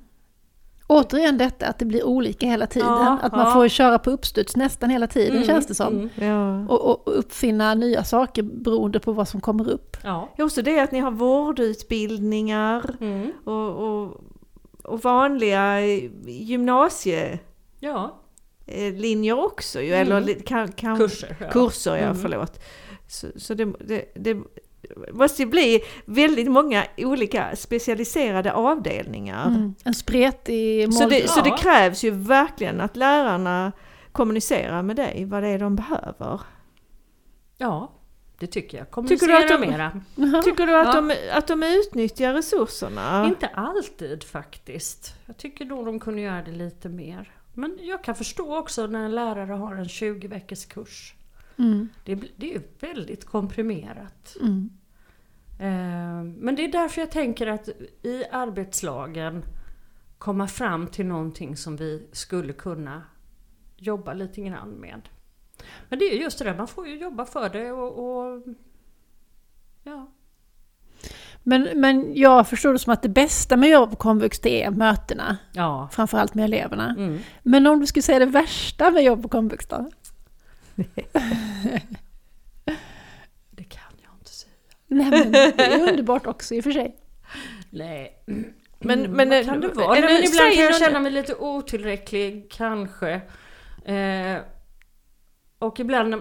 Återigen detta att det blir olika hela tiden. Ja, att man ja. får köra på uppstuds nästan hela tiden Mm, känns det som. mm. Ja. Och, och uppfinna nya saker beroende på vad som kommer upp. Ja. Också det att ni har vårdutbildningar Mm. och, och, och vanliga gymnasielinjer ja, också ju, Mm. eller li- kan, kan, kurser. Ja. kurser, ja Mm. förlåt. Så, så det, det, det måste ju bli väldigt många olika specialiserade avdelningar. Mm. En spretig Så, det, så det krävs ju verkligen att lärarna kommunicerar med dig vad det är de behöver. ja, det tycker jag. Tycker du att Kommunicera de- mera. Tycker du att, Ja. de, att de utnyttjar resurserna? Inte alltid faktiskt. Jag tycker nog de kunde göra det lite mer. Men jag kan förstå också när en lärare har en 20 veckors kurs. Mm. Det, det är väldigt komprimerat. Mm. Eh, Men det är därför jag tänker att i arbetslagen komma fram till någonting som vi skulle kunna jobba lite grann med. Men det är just det där, man får ju jobba för det och... och ja. Men, men jag förstår det som att det bästa med att jobba på komvux det är mötena. ja. Framförallt med eleverna. Mm. Men om du skulle säga det värsta med jobb på komvux då? Det kan jag inte säga. Nej men det är underbart också i och för sig. Nej. Men- Mm, men, vad eh, kan det eh, vara? Nej, men ibland kan jag känna mig lite otillräcklig, kanske. Eh, och ibland,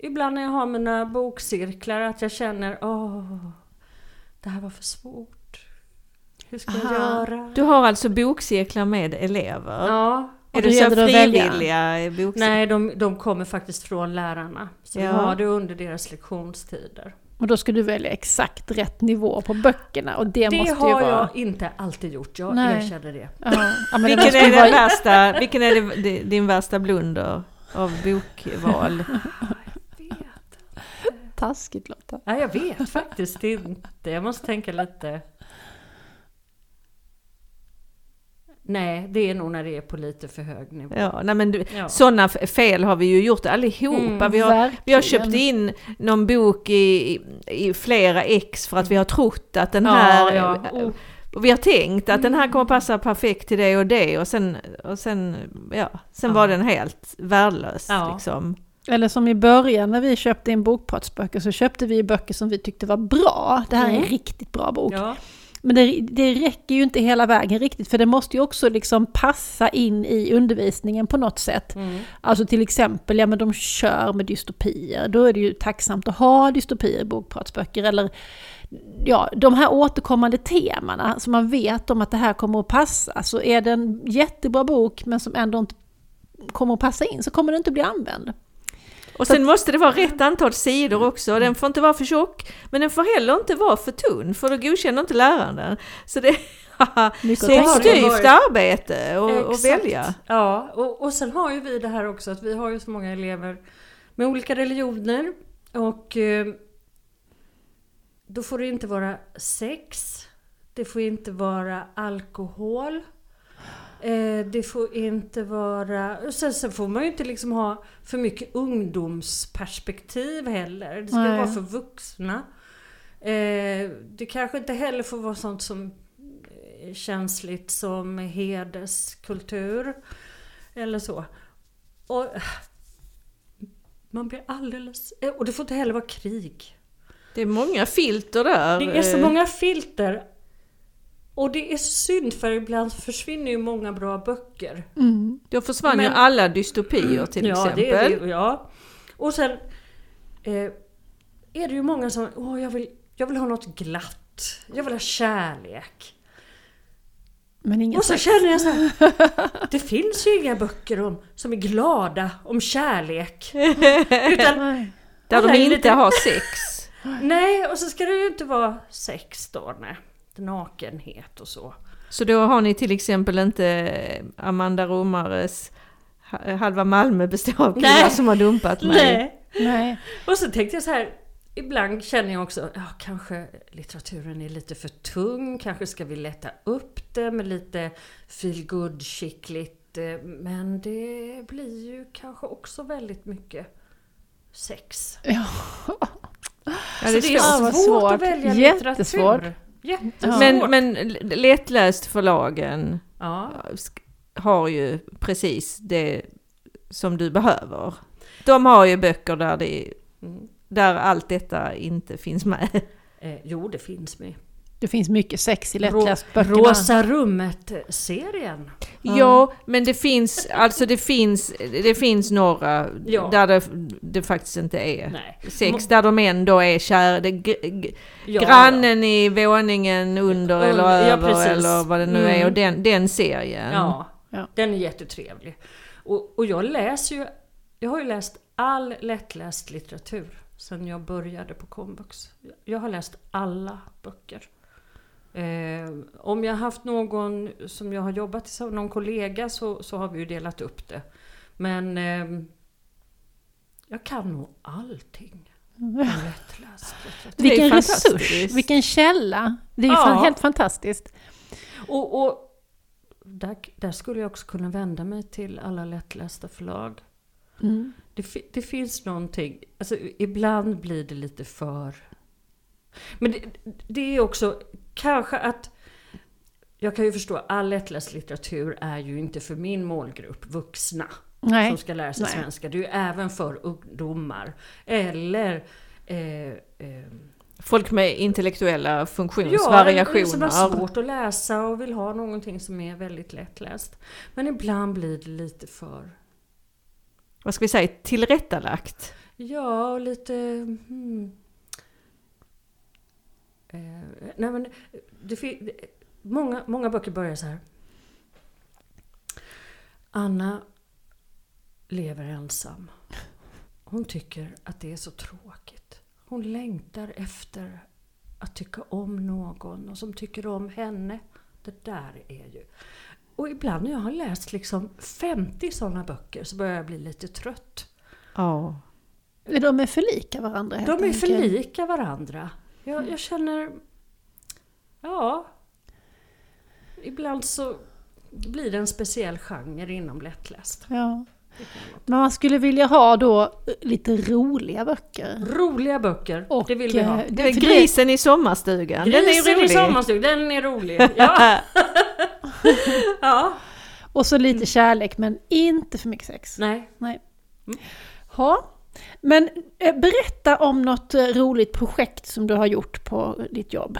ibland när jag har mina bokcirklar att jag känner åh, det här var för svårt. Hur ska jag Aha. göra? Du har alltså bokcirklar med elever? Ja. Är det så det frivilliga bokcirklar? Nej, de, de kommer faktiskt från lärarna. Så vi Ja. har det under deras lektionstider. Och då ska du välja exakt rätt nivå på böckerna och det, Det måste ju har vara... jag inte alltid gjort, jag Nej. erkänner det. Ja, ja, det Vilken är, vara värsta, vilken är det, det- din värsta blunder av bokval? taskigt Lotta. Nej, jag vet faktiskt inte. Jag måste tänka lite. Nej, det är nog när det är på lite för hög nivå. Ja, nej men du, Ja. sådana fel har vi ju gjort allihopa. Mm, vi, har, vi har köpt in någon bok i, i flera ex för att vi har trott att den Ja, här... ja. Oh. Och vi har tänkt att den här kommer passa perfekt till det och det och sen, och sen, ja, sen Ja. var den helt värdelös. Ja. Liksom. Eller som i början när vi köpte in bokpratsböcker så köpte vi böcker som vi tyckte var bra. Det här är en Mm. riktigt bra bok. Men det, det räcker ju inte hela vägen riktigt för det måste ju också liksom passa in i undervisningen på något sätt. Mm. Alltså till exempel, ja men de kör med dystopier. Då är det ju tacksamt att ha dystopier i bokpratsböcker. Eller ja, de här återkommande temana som man vet om att det här kommer att passa. Så är det en jättebra bok men som ändå inte kommer att passa in så kommer den inte bli använd. Och sen måste det vara rätt antal sidor också. Den får inte vara för tjock, men den får heller inte vara för tunn, för då godkänner inte läraren den. Så det, det är ett styvt arbete att- välja. Ja, och, och sen har ju vi det här också att vi har ju så många elever med olika religioner och eh, då får det inte vara sex, det får inte vara alkohol, eh, det får inte vara... Sen, sen får man ju inte liksom ha för mycket ungdomsperspektiv heller. Det ska Nej. vara för vuxna. Eh, det kanske inte heller får vara sånt som är känsligt som hederskultur eller så. Och man blir alldeles... eh, Och det får inte heller vara krig. Det är många filter där. Det är så eh, många filter. Och det är synd för ibland försvinner ju många bra böcker. Mm. Då försvann ju Men- alla dystopier till ja, exempel. Det ja. Och sen eh, är det ju många som, åh jag vill, jag vill ha något glatt. Jag vill ha kärlek. Men ingen Och så känner jag så här, det finns ju inga böcker om, som är glada om kärlek. Utan. Där de inte lite- har sex. nej, och så ska det ju inte vara sex då, nej. Nakenhet och så. Så då har ni till exempel inte Amanda Romares ha- Halva Malmö består av killar Nej. som har dumpat mig. Nej. Och så tänkte jag så här, ibland känner jag också, ja kanske litteraturen är lite för tung, kanske ska vi lätta upp det med lite feelgood skickligt eh, men det blir ju kanske också väldigt mycket sex. Ja. Ja, Så det är det är svårt. Svårt, svårt. att välja Jättesvårt. litteratur. Jättesvårt. Men, men lättläst förlagen. Ja. har ju precis det som du behöver. De har ju böcker där, det, där allt detta inte finns med. Eh, jo, det finns med. Det finns mycket sex i Rå- lättläsböckerna. Rosa rummet-serien. Ja, men det finns, alltså det finns, det finns några Ja. där det, det faktiskt inte är Nej. sex, där de ändå är kära. Ja, grannen i våningen under eller ja, över precis. eller vad det nu Mm. är. Och den, den serien. Ja, Ja. den är jättetrevlig. Och, och jag läser ju, jag har ju läst all lättläst litteratur sedan jag började på komvux. Jag har läst alla böcker. Eh, om jag har haft någon som jag har jobbat tillsammans någon kollega så, så har vi ju delat upp det. Men ehm, jag kan nog allting lättläst. Det är Vilken resurs, vilken källa. Det är ju Ja. helt fantastiskt. Och, och där, där skulle jag också kunna vända mig till alla lättlästa förlag. Mm. Det, det finns någonting, alltså ibland blir det lite för... Men det, det är också kanske att... Jag kan ju förstå, all lättläst litteratur är ju inte för min målgrupp, vuxna, Nej. som ska lära sig Nej. svenska. Det är ju även för ungdomar. Eller... Eh, eh, Folk med intellektuella Ja, funktionsvariationer. som har svårt att läsa och vill ha någonting som är väldigt lättläst. Men ibland blir det lite för... vad ska vi säga, tillrättalagt. Ja, och lite... Hmm. Eh, nej men, det, många, många böcker börjar så här. Anna lever ensam. Hon tycker att det är så tråkigt. Hon längtar efter att tycka om någon och som tycker om henne. Det där är ju... Och ibland när jag har läst liksom 50 sådana böcker så börjar jag bli lite trött. Ja. De är för lika varandra De är för lika varandra. Jag, jag känner... Ja... Ibland så blir det en speciell genre inom lättläst. Ja. Men man skulle vilja ha då eh, lite roliga böcker. Roliga böcker, Och, det vill vi ha. eh, Det grisen i sommarstugan. den är Grisen ju i rolig. sommarstugan, den är rolig. Ja. ja. Och så lite kärlek men inte för mycket sex. Nej. Ja. Men eh, berätta om något eh, roligt projekt som du har gjort på ditt jobb.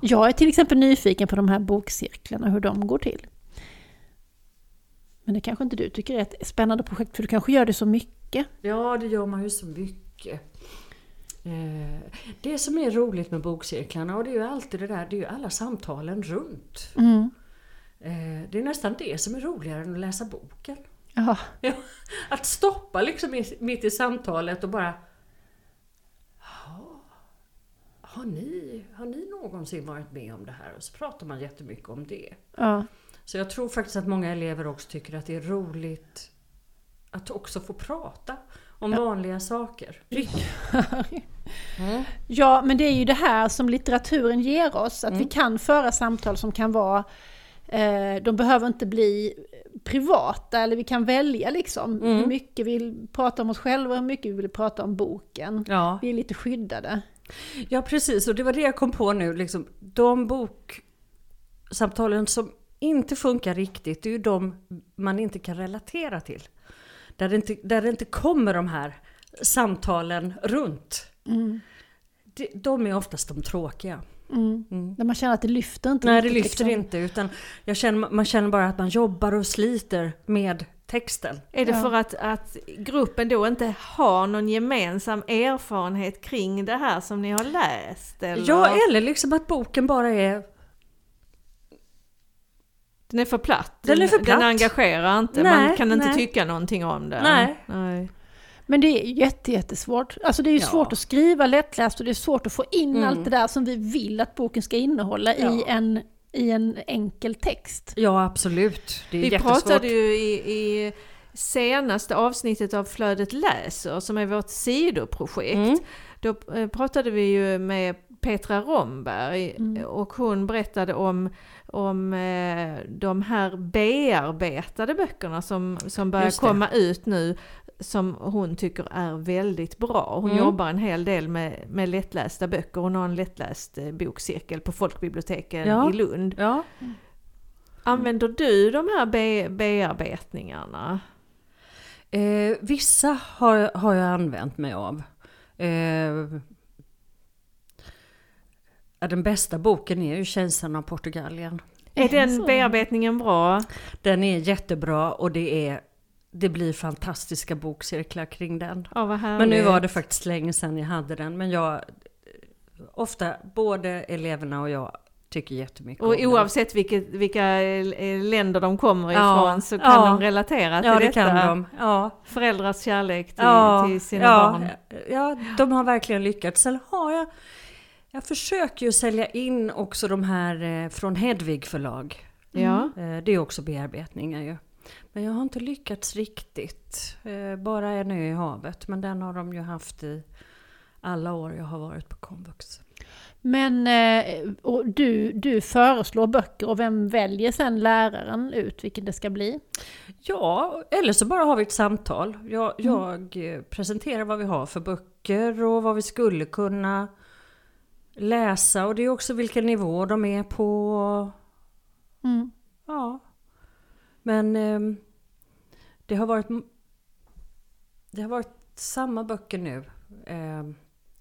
Jag är till exempel nyfiken på de här bokcirklarna, hur de går till. Men det kanske inte du tycker är ett spännande projekt, för du kanske gör det så mycket. Ja, det gör man ju så mycket. Eh, Det som är roligt med bokcirklarna, och det är ju alltid det där, det är ju alla samtalen runt. Mm. Det är nästan det som är roligare än att läsa boken. Ja. Ja, att stoppa liksom mitt i samtalet och bara... "Ja, Har ni, har ni någonsin varit med om det här? Och så pratar man jättemycket om det. ja. Så jag tror faktiskt att många elever också tycker att det är roligt att också få prata om vanliga saker. Mm. Ja, men det är ju det här som litteraturen ger oss, att vi Mm. kan föra samtal som kan vara, eh, de behöver inte bli privata, eller vi kan välja liksom Mm. hur mycket vi vill prata om oss själva och hur mycket vi vill prata om boken. Ja. Vi är lite skyddade. ja, precis. Och det var det jag kom på nu. Liksom, de boksamtalen som inte funkar riktigt, det är ju de man inte kan relatera till. Där det inte, där det inte kommer de här samtalen runt. Mm. Det- De är oftast de tråkiga. Mm. Där man känner att det lyfter inte Nej, det lyfter liksom. inte. Utan jag känner, man känner bara att man jobbar och sliter med texten. Är det Ja. för att, att gruppen då inte har någon gemensam erfarenhet kring det här som ni har läst? Eller? Ja, eller liksom att boken bara är... Den är för platt. Den är för platt. Den engagerar inte. Nej, Man kan inte nej. tycka någonting om det. Nej. nej. Men det är jätte, jättesvårt. Alltså det är ju Ja. svårt att skriva lättläst och det är svårt att få in Mm. allt det där som vi vill att boken ska innehålla i, Ja. en, i en enkel text. Ja, absolut. Det är Vi jättesvårt. pratade ju i, i senaste avsnittet av Flödet läser som är vårt sidoprojekt. Mm. Då eh, pratade vi ju med Petra Romberg Mm. och hon berättade om, om eh, de här bearbetade böckerna som, som börjar komma ut nu. Som hon tycker är väldigt bra. Hon Mm. jobbar en hel del med, med lättlästa böcker. Hon har en lättläst eh, bokcirkel på folkbiblioteken Ja. i Lund. Ja. Använder du de här be bearbetningarna? Eh, vissa har, har jag använt mig av. Eh, den bästa boken är ju Kejsaren av Portugalien. Är den bearbetningen bra? Den är jättebra och det, är, det blir fantastiska bokcirklar kring den. Ja, härligt. Men nu var det faktiskt länge sedan jag hade den. Men jag, ofta, både eleverna och jag tycker jättemycket om Och den. oavsett vilket, vilka eh, länder de kommer Ja, ifrån så kan ja. de relatera till Ja, det detta. kan de. Ja, Föräldrars kärlek till, ja, till sina ja, barn. Ja, de har verkligen lyckats. Sen har jag, jag försöker ju sälja in också de här eh, från Hedvig förlag. Ja. Eh, det är också bearbetningar ju. Men jag har inte lyckats riktigt. Eh, bara en ö i havet. Men den har de ju haft i alla år jag har varit på komvux. Men eh, du, du föreslår böcker och vem väljer sen läraren ut vilken det ska bli? Ja, eller så bara har vi ett samtal. Jag, jag eh, presenterar vad vi har för böcker och vad vi skulle kunna läsa. Och det är också vilken nivå de är på. Mm. Ja. Men ehm, det har varit Det har varit samma böcker nu ehm,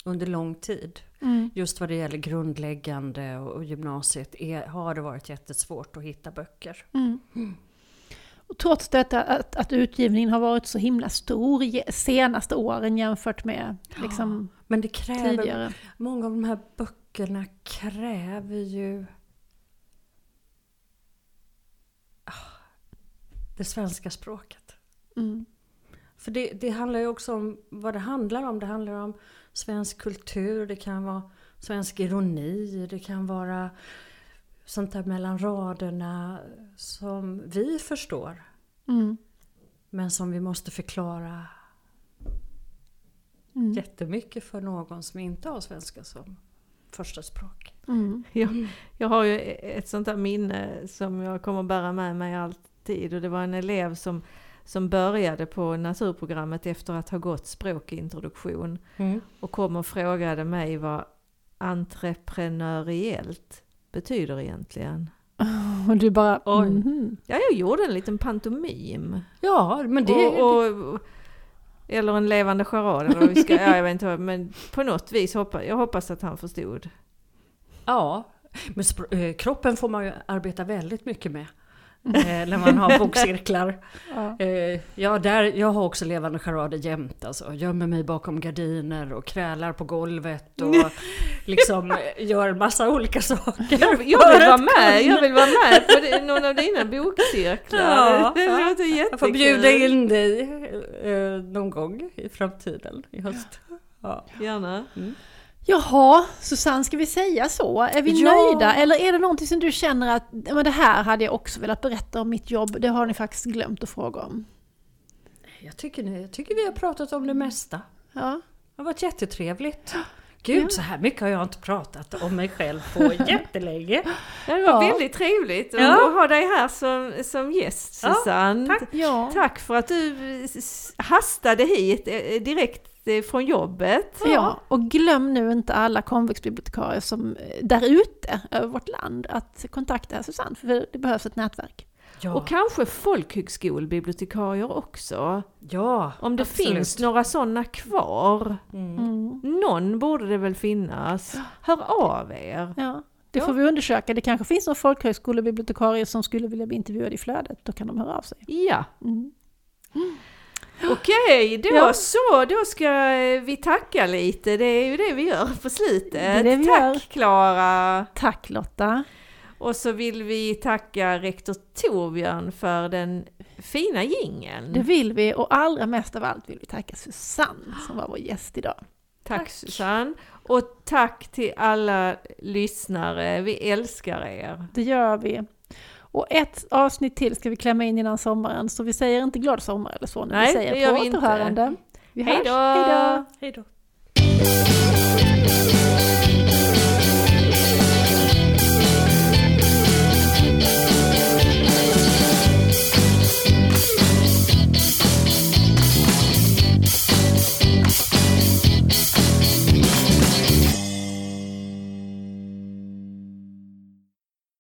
under lång tid. Mm. Just vad det gäller grundläggande och, och gymnasiet är, har det varit jättesvårt att hitta böcker. Mm. Och trots detta att, att utgivningen har varit så himla stor senaste åren jämfört med liksom, Men det kräver tidigare. Många av de här böckerna kräver ju det svenska språket. Mm. För det, det handlar ju också om vad det handlar om. Det handlar om svensk kultur, det kan vara svensk ironi, det kan vara sånt där mellan raderna som vi förstår. Mm. Men som vi måste förklara Mm. jättemycket för någon som inte har svenska som första språk. Mm. Jag, jag har ju ett sånt där minne som jag kommer bära med mig alltid och det var en elev som, som började på naturprogrammet efter att ha gått språkintroduktion och kom och frågade mig vad entreprenöriellt betyder egentligen. Och du bara... Oj. mhm. Ja, jag gjorde en liten pantomim. Ja, men det... Och, och, eller en levande charad eller vi ska, ja, jag vet inte men på något vis hoppas jag hoppas att han förstod. Ja, men eh, kroppen får man ju arbeta väldigt mycket med. Eh, när man har bokcirklar. Ja. Eh, ja, där, jag har också levande charader jämt. Alltså. Gömmer mig bakom gardiner och krälar på golvet och liksom gör massa olika saker. Jag, jag vill vara med, jag vill vara med på någon av dina bokcirklar. Ja, det ja. jättekul. Jag får bjuda in dig eh, någon gång i framtiden, i höst. Ja. Gärna. Jaha, Susanne, ska vi säga så? Är vi Ja. nöjda? Eller är det någonting som du känner att "Ja, men det här hade jag också velat berätta om mitt jobb? Det har ni faktiskt glömt att fråga om. Jag, tycker, jag tycker vi har pratat om det mesta. Ja. Det har varit jättetrevligt. Gud, Ja. så här mycket har jag inte pratat om mig själv på jättelänge. Det var Ja. väldigt trevligt att Ja. ha dig här som, som gäst Susanne. tack. Tack för att du hastade hit eh, direkt från jobbet. Ja, och glöm nu inte alla komvuxbibliotekarier som eh, där ute över vårt land att kontakta Susanne, för det behövs ett nätverk. Ja, Och kanske folkhögskolebibliotekarier också. ja Om det absolut. finns några sådana kvar. Mm. Mm. Någon borde det väl finnas. Hör av er. Ja, det Ja. får vi undersöka. Det kanske finns någon folkhögskolebibliotekarie som skulle vilja bli intervjuad i flödet. Då kan de höra av sig. Ja, Mm. okej, då Ja. så. Då ska vi tacka lite. Det är ju det vi gör på slutet. Det är det vi Tack gör. Klara! Tack Lotta! Och så vill vi tacka rektor Torbjörn för den fina jingeln. Det vill vi och allra mest av allt vill vi tacka Susanne som var vår gäst idag. Tack, Tack. Susanne. Och tack till alla lyssnare. Vi älskar er. Det gör vi. Och ett avsnitt till ska vi klämma in innan sommaren, så vi säger inte glad sommar eller så. Nej, vi säger det gör på vi inte. återhörande. Vi Hej hörs. Hej då.